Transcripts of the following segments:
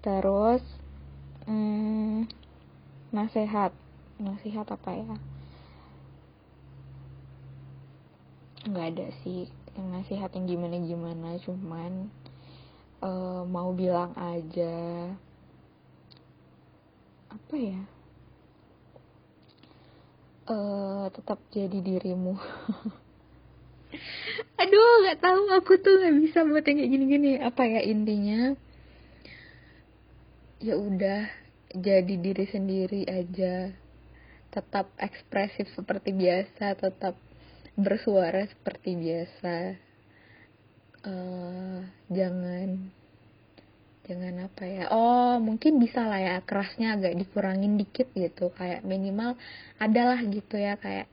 terus hmm, nasihat. Nasihat apa ya? Nggak ada sih. Yang nasihat yang gimana gimana cuman uh, mau bilang aja apa ya? Uh, tetap jadi dirimu. Aduh nggak tahu. Aku tuh nggak bisa buat yang kayak gini-gini. Apa ya intinya ya udah jadi diri sendiri aja. Tetap ekspresif seperti biasa tetap bersuara seperti biasa. Uh, jangan jangan apa ya oh mungkin bisa lah ya kerasnya agak dikurangin dikit gitu. Kayak minimal adalah gitu ya kayak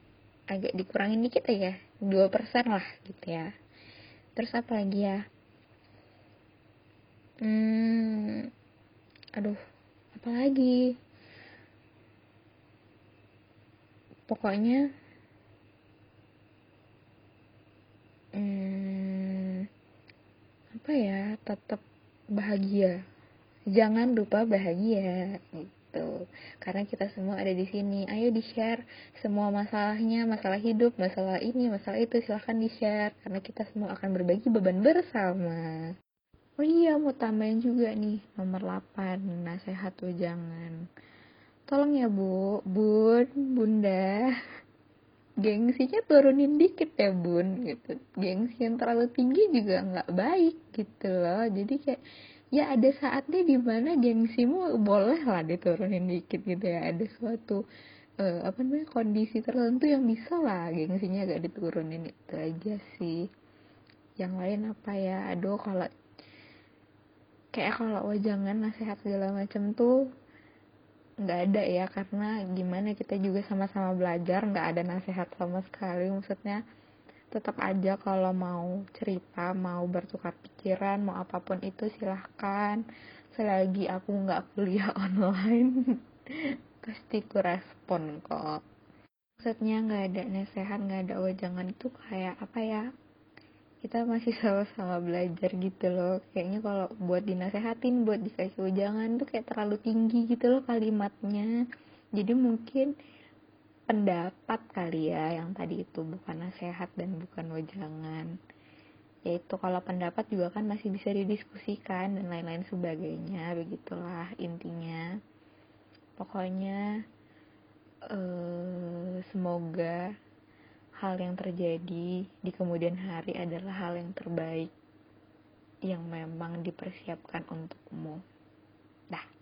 agak dikurangin dikit ya dua persen lah gitu ya. Terus apa lagi ya? Hmm aduh apa lagi? Pokoknya hmm, apa ya tetap bahagia. Jangan lupa bahagia gitu. Karena kita semua ada di sini. Ayo di share semua masalahnya masalah hidup masalah ini masalah itu. Silahkan di share karena kita semua akan berbagi beban bersama oh iya mau tambahin juga nih nomor 8 nasihat tuh jangan tolong ya bu. Bun bunda. Gengsinya turunin dikit ya bun gitu. Gengsi yang terlalu tinggi juga nggak baik gitu loh. Jadi kayak ya ada saatnya di mana gengsimu boleh lah diturunin dikit gitu ya. Ada suatu uh, apa namanya kondisi tertentu yang bisa lah gengsinya agak diturunin itu aja sih. Yang lain apa ya? Aduh kalau kayak kalau jangan nasihat segala macam tuh nggak ada ya karena gimana kita juga sama-sama belajar nggak ada nasihat sama sekali. Maksudnya tetap aja kalau mau cerita mau bertukar pikiran mau apa pun itu silahkan. Selagi aku nggak kuliah online pasti ku respon kok. Maksudnya nggak ada nasihat nggak ada wajangan itu kayak apa ya kita masih sama-sama belajar gitu loh. Kayaknya kalau buat dinasehatin buat dikasih ujangan tuh kayak terlalu tinggi gitu loh kalimatnya. Jadi mungkin pendapat kali ya yang tadi itu bukan nasihat dan bukan wajangan yaitu kalau pendapat juga kan masih bisa didiskusikan dan lain-lain sebagainya begitulah intinya. Pokoknya eh, semoga hal yang terjadi di kemudian hari adalah hal yang terbaik yang memang dipersiapkan untukmu. Dah.